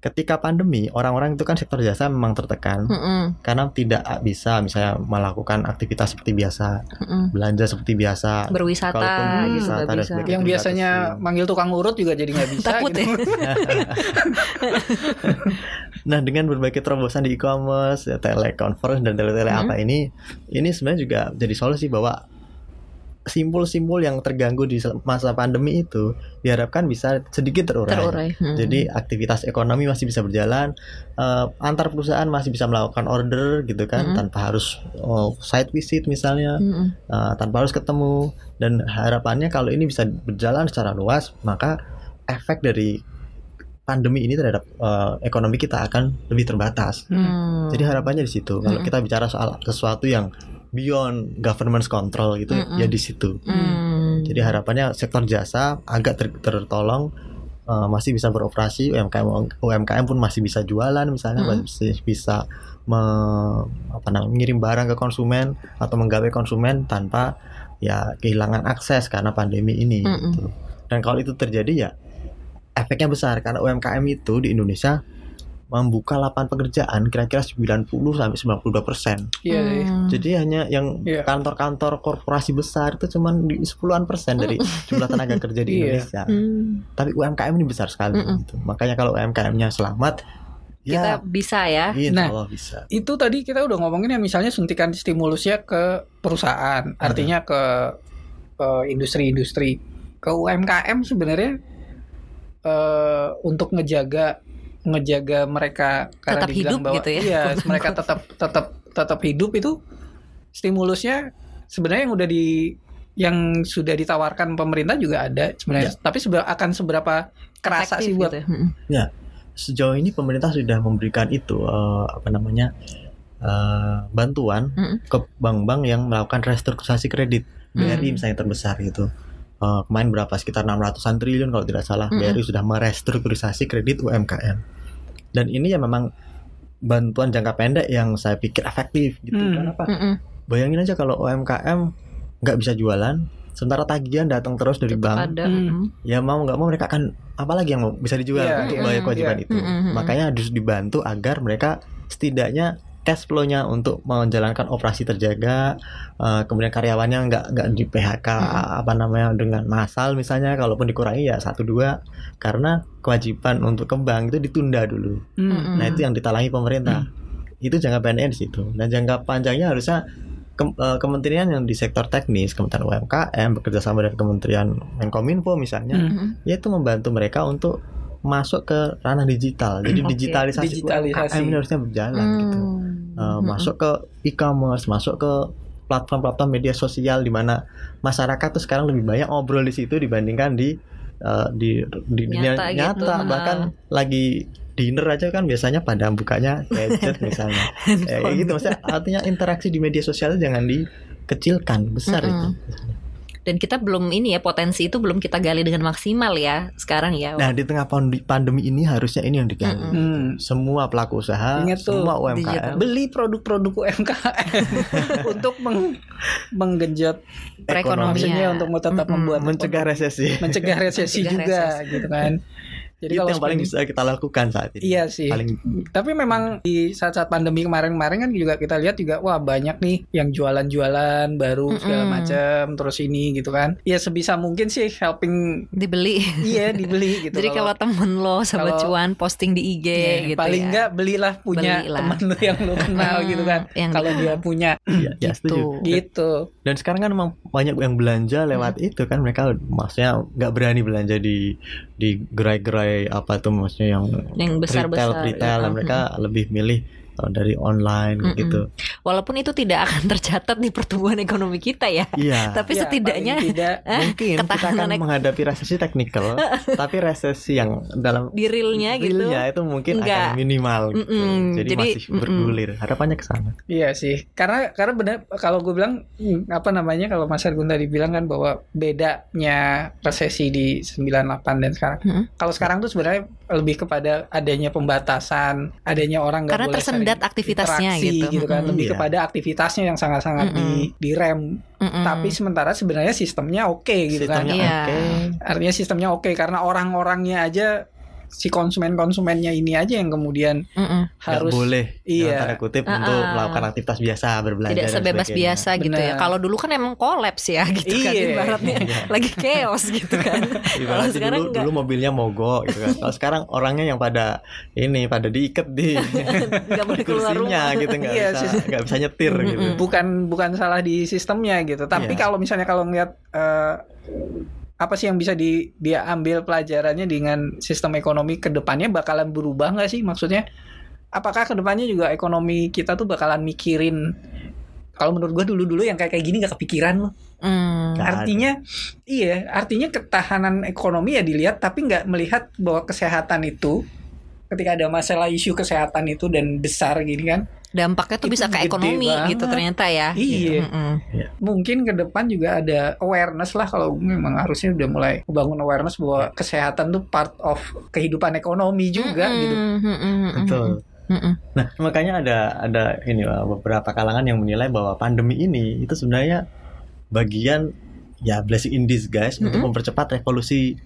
ketika pandemi orang-orang itu kan sektor jasa memang tertekan Mm-mm. karena tidak bisa misalnya melakukan aktivitas seperti biasa Mm-mm. belanja seperti biasa Berwisata Kalaupun gitu wisata nggak dan bisa. sebagainya. Yang biasanya batasin. manggil tukang urut juga jadi nggak bisa. Takut gitu. ya. Nah dengan berbagai terobosan di e-commerce, ya, teleconference dan tele-tele Hmm. apa ini, ini sebenarnya juga jadi solusi bahwa simpul-simpul yang terganggu di masa pandemi itu diharapkan bisa sedikit terurai. Terurai. Mm. Jadi aktivitas ekonomi masih bisa berjalan, eh, antar perusahaan masih bisa melakukan order gitu kan, Mm-mm. tanpa harus oh, site visit misalnya, Mm-mm. eh, tanpa harus ketemu. Dan harapannya kalau ini bisa berjalan secara luas, maka efek dari pandemi ini terhadap eh, ekonomi kita akan lebih terbatas. Hmm. Jadi harapannya di situ. Kalau Mm-mm. kita bicara soal sesuatu yang beyond government control gitu, Mm-mm. ya di situ. Hmm. Jadi harapannya sektor jasa agak ter- tertolong eh, masih bisa beroperasi UMKM UMKM pun masih bisa jualan misalnya Mm. masih bisa me- apa namanya mengirim barang ke konsumen atau menggawe konsumen tanpa ya kehilangan akses karena pandemi ini Mm-mm. gitu. Dan kalau itu terjadi ya efeknya besar karena UMKM itu di Indonesia membuka lapangan pekerjaan kira-kira 90 sampai 92 persen. Iya sih. Hmm. Jadi hanya yang Iya. kantor-kantor korporasi besar itu cuman di 10-an persen dari jumlah tenaga kerja di Iya. Indonesia. Hmm. Tapi UMKM ini besar sekali Mm-mm. gitu. Makanya kalau UMKM-nya selamat, kita ya bisa ya. insya Nah. Bisa. Itu tadi kita udah ngomongin ya misalnya suntikan stimulusnya ke perusahaan, artinya ke industri-industri, ke UMKM sebenarnya eh, untuk ngejaga ngejaga mereka karena Tetap dibilang hidup bahwa gitu ya, iya mereka tetap tetap tetap hidup itu stimulusnya sebenarnya yang udah di yang sudah ditawarkan pemerintah juga ada sebenarnya tapi sebe- akan seberapa kerasa Efektif sih buat gitu. Hmm. Sejauh ini pemerintah sudah memberikan itu eh, apa namanya eh, bantuan Mm-mm. ke bank-bank yang melakukan restrukturisasi kredit. BRI Mm. misalnya terbesar gitu. Eh, kemarin berapa sekitar 600-an triliun kalau tidak salah Mm-mm. BRI sudah merestrukturisasi kredit UMKM. Dan ini ya memang bantuan jangka pendek yang saya pikir efektif gitu. Hmm. Kenapa? Mm-mm. Bayangin aja kalau UMKM nggak bisa jualan, sementara tagihan datang terus dari Tetap bank, ada. Hmm. Hmm. ya mau nggak mau mereka akan apalagi yang mau bisa dijual Iya, untuk iya, bayar kewajiban itu. Mm, mm, mm. Makanya harus dibantu agar mereka setidaknya cash flow-nya untuk menjalankan operasi terjaga, eh, kemudian karyawannya nggak nggak di PHK apa namanya dengan massal misalnya, kalaupun dikurangi ya satu dua karena kewajiban untuk ke bank itu ditunda dulu. Hmm. Nah itu yang ditalangi pemerintah. Itu jangka pendeknya di situ. Dan jangka panjangnya harusnya ke- eh, kementerian yang di sektor teknis, Kementerian UMKM bekerja sama dengan Kementerian Menkominfo misalnya, Hmm. Mm-mm. yaitu membantu mereka untuk masuk ke ranah digital. Jadi Oke, digitalisasi, digitalisasi. UMKM ini harusnya berjalan gitu. Hmm. Eh, Mm-mm. Masuk ke e-commerce, masuk ke platform-platform media sosial di mana masyarakat tuh sekarang lebih banyak ngobrol di situ dibandingkan di eh, di di dunia Nyata nyata, gitu. bahkan lagi dinner aja kan biasanya pada bukanya gadget misalnya Eh, kayak gitu maksudnya artinya interaksi di media sosial jangan dikecilkan besar Mm-mm. itu Dan kita belum ini ya potensi itu belum kita gali dengan maksimal ya sekarang ya. nah di tengah pand- pandemi ini harusnya ini yang digali Mm-mm. Hmm. semua pelaku usaha Ingat tuh, semua digital. UMKM Beli produk-produk UMKM untuk meng- menggenjot Perekonomian. maksudnya untuk mau tetap Mm-mm. membuat mencegah resesi mencegah resesi Mencegah juga resesi. gitu kan. Jadi itu kalau yang paling bisa kita lakukan saat ini Iya sih. paling Tapi memang di saat-saat pandemi kemarin-kemarin kan juga kita lihat juga wah banyak nih yang jualan-jualan baru segala Mm-mm. macam terus ini gitu kan. Ya sebisa mungkin sih helping Dibeli. iya dibeli gitu. Jadi kalau temen lo kalau- cuan posting di IG Iya, gitu paling ya. enggak belilah punya Belilah. teman lu yang lu kenal gitu kan. yang Kalau di- dia punya ya, ya gitu. setuju gitu. dan sekarang kan emang banyak yang belanja lewat Hmm. itu kan mereka maksudnya nggak berani belanja di di gerai-gerai apa tuh maksudnya yang yang besar-besar. retail retail ya. dan mereka lebih milih dari online Mm-mm. gitu Walaupun itu tidak akan tercatat di pertumbuhan ekonomi kita ya. iya Tapi Ya, setidaknya tidak mungkin kita ketahanan akan menghadapi resesi teknikal tapi resesi yang dalam di realnya gitu. realnya itu mungkin Enggak. akan minimal gitu. Mm-mm. jadi, Jadi, masih bergulir harapannya ke sana Iya sih, karena karena benar kalau gue bilang hmm, apa namanya kalau Mas Argun tadi bilang kan bahwa bedanya resesi di 98 dan sekarang. Mm-mm. Kalau sekarang tuh sebenarnya lebih kepada adanya pembatasan, adanya orang nggak Karena boleh tersendat aktivitasnya interaksi gitu. kan, lebih Iya. kepada aktivitasnya yang sangat-sangat di di rem. Mm-mm. Tapi sementara sebenarnya sistemnya oke gitu kan. sistemnya Iya. oke Artinya sistemnya oke karena orang-orangnya aja si konsumen-konsumennya ini aja yang kemudian Mm-mm. nggak harus boleh Iya. dalam tanda kutip Ah, untuk ah. melakukan aktivitas biasa berbelanja tidak sebebas biasa gitu ya. Kalau dulu kan emang kolaps ya gitu kan Iya. ibaratnya Iya. lagi chaos gitu kan. Kalau Ibaratnya sekarang dulu, enggak. dulu mobilnya mogok gitu kan. Kalau sekarang orangnya yang pada ini pada diikat di Nggak boleh keluar kursinya rumah. gitu nggak Iya, bisa nggak bisa nyetir gitu. bukan bukan salah di sistemnya gitu tapi Iya. kalau misalnya kalau ngeliat eh, apa sih yang bisa di dia ambil pelajarannya dengan sistem ekonomi ke depannya bakalan berubah nggak sih? Maksudnya apakah ke depannya juga ekonomi kita tuh bakalan mikirin kalau menurut gua dulu dulu yang kayak kayak gini nggak kepikiran loh. Hmm. Artinya iya artinya ketahanan ekonomi ya dilihat tapi nggak melihat bahwa kesehatan itu ketika ada masalah isu kesehatan itu dan besar gini kan Dampaknya tuh Itu bisa ke ekonomi banget. gitu ternyata ya. Iya. Mm-mm. mungkin ke depan juga ada awareness lah kalau memang harusnya udah mulai membangun awareness bahwa kesehatan tuh part of kehidupan ekonomi juga Mm-mm. gitu. Mm-mm. Betul. Mm-mm. Nah, makanya ada ada ini beberapa kalangan yang menilai bahwa pandemi ini itu sebenarnya bagian ya blessing in disguise untuk Mm-mm. mempercepat revolusi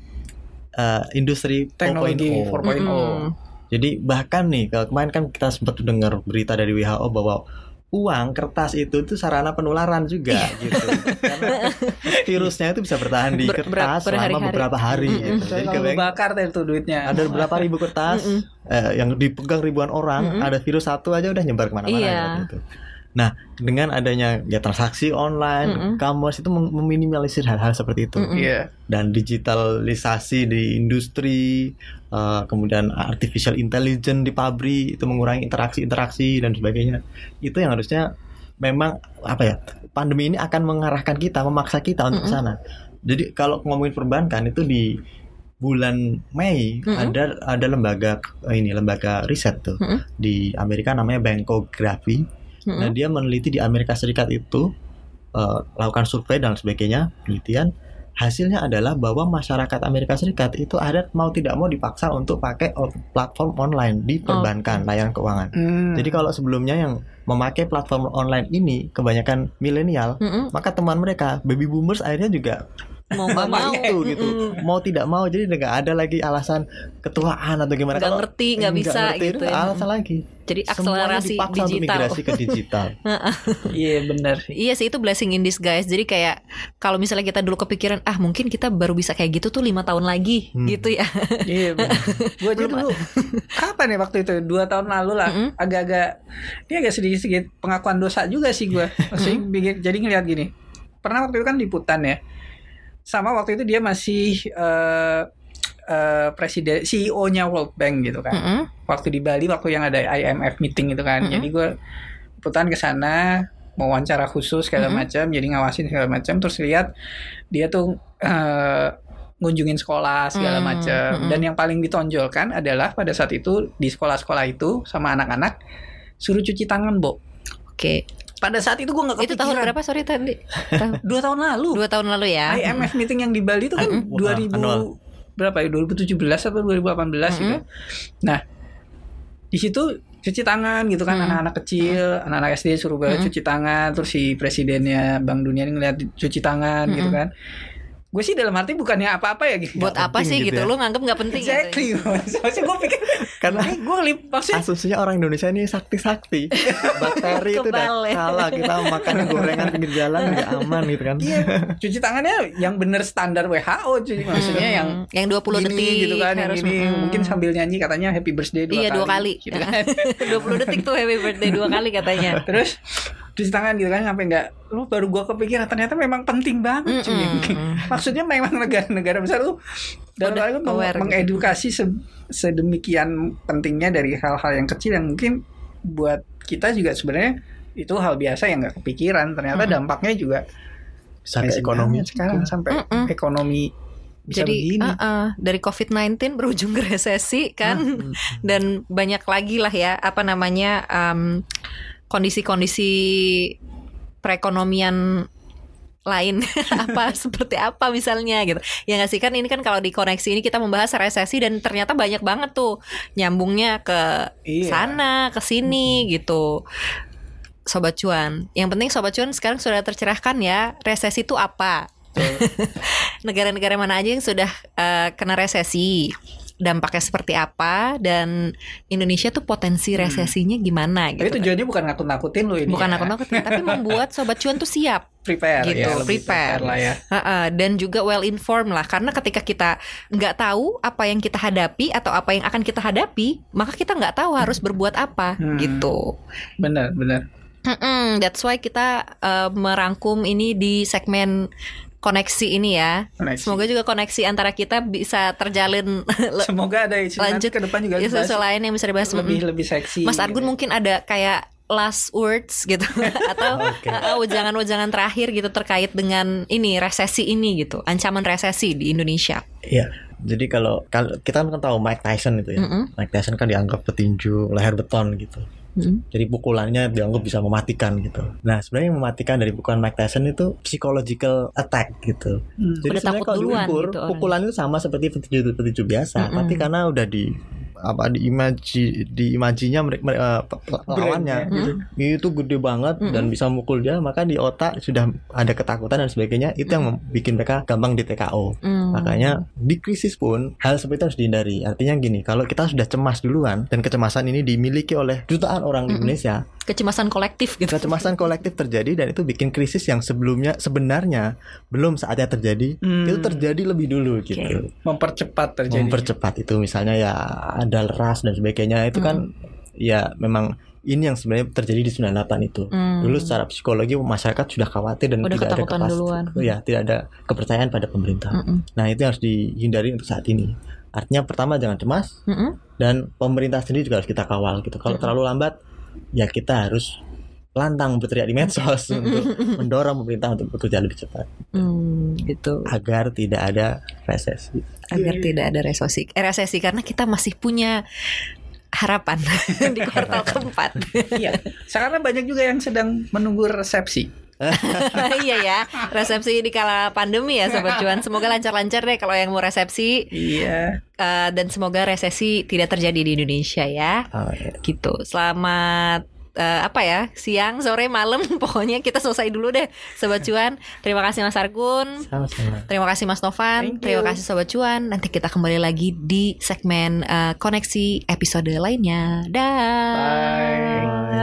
eh, industri Teknologi 4.0. 4.0. Mm-mm. Jadi bahkan nih kalau kemarin kan kita sempat dengar berita dari WHO bahwa uang kertas itu tuh sarana penularan juga gitu. Karena virusnya itu bisa bertahan di Ber- ber- kertas selama beberapa hari Mm-mm. gitu. Jadi Kalau bakar deh tuh duitnya. ada berapa ribu kertas Mm-mm. eh, yang dipegang ribuan orang, Mm-mm. ada virus satu aja udah nyebar ke mana-mana Iya. gitu. Nah, dengan adanya ya transaksi online, Mm-mm. e-commerce itu mem- meminimalisir hal-hal seperti itu. Mm-mm. Iya. Dan digitalisasi di industri, eh, kemudian artificial intelligence di pabrik itu mengurangi interaksi-interaksi dan sebagainya. Itu yang harusnya memang apa ya? Pandemi ini akan mengarahkan kita, memaksa kita untuk ke Mm-mm. sana. Jadi kalau ngomongin perbankan itu di bulan Mei Mm-mm. ada ada lembaga ini lembaga riset tuh Mm-mm. di Amerika namanya Bankography. Mm-mm. Nah, dia meneliti di Amerika Serikat itu eh, lakukan survei dan sebagainya, penelitian. Hasilnya adalah bahwa masyarakat Amerika Serikat itu ada mau tidak mau dipaksa untuk pakai platform online di perbankan layanan keuangan. Hmm. Jadi kalau sebelumnya yang memakai platform online ini kebanyakan milenial, Mm-mm. maka teman mereka baby boomers akhirnya juga mau nggak mau itu gitu Mm-mm. mau tidak mau jadi nggak ada lagi alasan ketuaan atau gimana Nggak ngerti, nggak bisa ngerti, gitu itu ya. alasan lagi jadi Semuanya akselerasi dipaksa untuk digital migrasi ke digital Iya benar sih. Iya sih itu blessing in disguise. Jadi kayak kalau misalnya kita dulu kepikiran ah mungkin kita baru bisa kayak gitu tuh lima tahun lagi Hmm. gitu ya. Iya benar. Gue aja dulu kapan ya waktu itu dua tahun lalu lah agak-agak dia agak sedikit-sedikit pengakuan dosa juga sih gue. Maksudnya bikin- jadi ngeliat gini. Pernah waktu itu kan liputan ya. Sama waktu itu dia masih eh eh, presiden CEO-nya World Bank gitu kan. Mm-mm. Waktu di Bali waktu yang ada IMF meeting itu kan. Mm-mm. Jadi gue liputan ke sana mau wawancara khusus segala Mm-mm. macam, jadi ngawasin segala macam terus lihat dia tuh eh, ngunjungin sekolah segala Mm, macam. mm-mm. Dan yang paling ditonjolkan adalah pada saat itu di sekolah-sekolah itu sama anak-anak suruh cuci tangan, Bo. Oke. Pada saat itu gue nggak Itu tahun kepikiran. berapa sorry tadi? Tahun- Dua tahun lalu. Dua tahun lalu ya. IMF meeting yang di Bali itu kan Mm-mm. 2000 Anual. berapa ya 2017 atau 2018 gitu. Nah, di situ cuci tangan gitu kan anak-anak kecil, anak-anak SD suruh banget cuci tangan, terus si presidennya Bank Dunia ini ngeliat cuci tangan gitu kan. Gue sih dalam arti bukannya apa-apa ya gitu. Buat apa sih gitu gitu? ya. Lu nganggep nggak penting gitu ya? Exactly. Maksudnya gue pikir karena gue ngelip maksudnya asumsinya orang Indonesia ini sakti-sakti bakteri itu udah ya. kalah kita makan gorengan pinggir jalan nggak aman gitu kan iya cuci tangannya yang bener standar WHO cuy maksudnya Hmm, yang yang 20 gini detik gitu kan yang harus- ini hmm. mungkin sambil nyanyi katanya happy birthday dua Iya kali dua kali. gitu kan 20 detik tuh happy birthday dua kali katanya. terus cuci tangan gitu kan sampai nggak lu baru gua kepikiran ternyata memang penting banget cuy Mm-mm. maksudnya memang negara-negara besar tuh hal itu meng- gitu. mengedukasi se- sedemikian pentingnya dari hal-hal yang kecil yang mungkin buat kita juga sebenarnya itu hal biasa yang nggak kepikiran ternyata Mm-mm. dampaknya juga sampai ekonomi sekarang sampai Mm-mm. ekonomi bisa Jadi begini uh-uh, dari COVID-19 berujung ke resesi kan Hmm. dan banyak lagi lah ya apa namanya um, kondisi-kondisi perekonomian lain apa seperti apa misalnya gitu. Ya nggak sih? Kan ini kan kalau di koneksi ini kita membahas resesi dan ternyata banyak banget tuh nyambungnya ke Iya. sana ke sini gitu. Sobat cuan yang penting sobat cuan sekarang sudah tercerahkan ya resesi itu apa? Negara-negara mana aja yang sudah eh, kena resesi dampaknya seperti apa dan Indonesia tuh potensi resesinya gimana Tapi gitu kan. tujuannya bukan nakut-nakutin lo ini. bukan ya. aku nakutin tapi membuat sobat cuan tuh siap prepare Gitu, ya, lebih prepare. lah ya. Ha-ha, dan juga well informed lah karena ketika kita nggak tahu apa yang kita hadapi atau apa yang akan kita hadapi maka kita nggak tahu harus berbuat apa Hmm. gitu Benar, benar. Mm-mm, that's why kita eh, merangkum ini di segmen koneksi ini ya Koneksi. semoga juga koneksi antara kita bisa terjalin Semoga ada isu Lanjut. ke depan juga isu-isu dibahas lain yang bisa dibahas lebih lebih seksi. Mas Argun gitu. mungkin ada kayak last words gitu atau uh, ujangan-ujangan terakhir gitu terkait dengan ini resesi ini gitu ancaman resesi di Indonesia. Iya. Jadi kalau kalau kita kan tahu Mike Tyson itu ya. Mm-mm. Mike Tyson kan dianggap petinju leher beton gitu. Mm. Jadi pukulannya dianggap bisa mematikan gitu. Nah sebenarnya yang mematikan dari pukulan Mike Tyson itu psychological attack gitu. Hmm. Jadi sebenarnya kalau diukur gitu orang. pukulan itu sama seperti petinju petinju biasa, Mm-mm. tapi karena udah di apa di imaji di imajinya mereka lawannya gitu. itu gede banget Mm-mm. dan bisa mukul dia maka di otak sudah ada ketakutan dan sebagainya itu yang bikin mereka gampang di TKO Mm. makanya di krisis pun hal seperti itu harus dihindari artinya gini kalau kita sudah cemas duluan dan kecemasan ini dimiliki oleh jutaan orang di Mm-mm. Indonesia kecemasan kolektif gitu. kecemasan kolektif terjadi dan itu bikin krisis yang sebelumnya sebenarnya belum saatnya terjadi Hmm. itu terjadi lebih dulu gitu mempercepat terjadi. mempercepat itu misalnya ya ada ras dan sebagainya itu kan ya memang ini yang sebenarnya terjadi di 98 itu Mm. dulu secara psikologi masyarakat sudah khawatir dan Udah tidak ada ketakutan kepas- duluan. ya tidak ada kepercayaan pada pemerintah Mm-mm. nah itu yang harus dihindari untuk saat ini artinya pertama jangan cemas Mm-mm. dan pemerintah sendiri juga harus kita kawal gitu kalau Mm-mm. terlalu lambat ya kita harus lantang berteriak di medsos untuk mendorong pemerintah untuk bekerja lebih cepat. Mm, gitu. Agar tidak ada resesi. Agar tidak ada resesi. Eh, resesi karena kita masih punya harapan di kuartal keempat. Iya. Sekarang banyak juga yang sedang menunggu resepsi. iya ya resepsi di kala pandemi ya sobat cuan. Semoga lancar-lancar deh kalau yang mau resepsi. Iya. Eh, dan semoga resesi tidak terjadi di Indonesia ya. Oh, ya. gitu. Selamat eh, apa ya siang sore malam pokoknya kita selesai dulu deh sobat cuan terima kasih Mas Argun Sama-sama. terima kasih Mas Novan terima kasih sobat cuan nanti kita kembali lagi di segmen eh, koneksi episode lainnya dah Bye. Bye.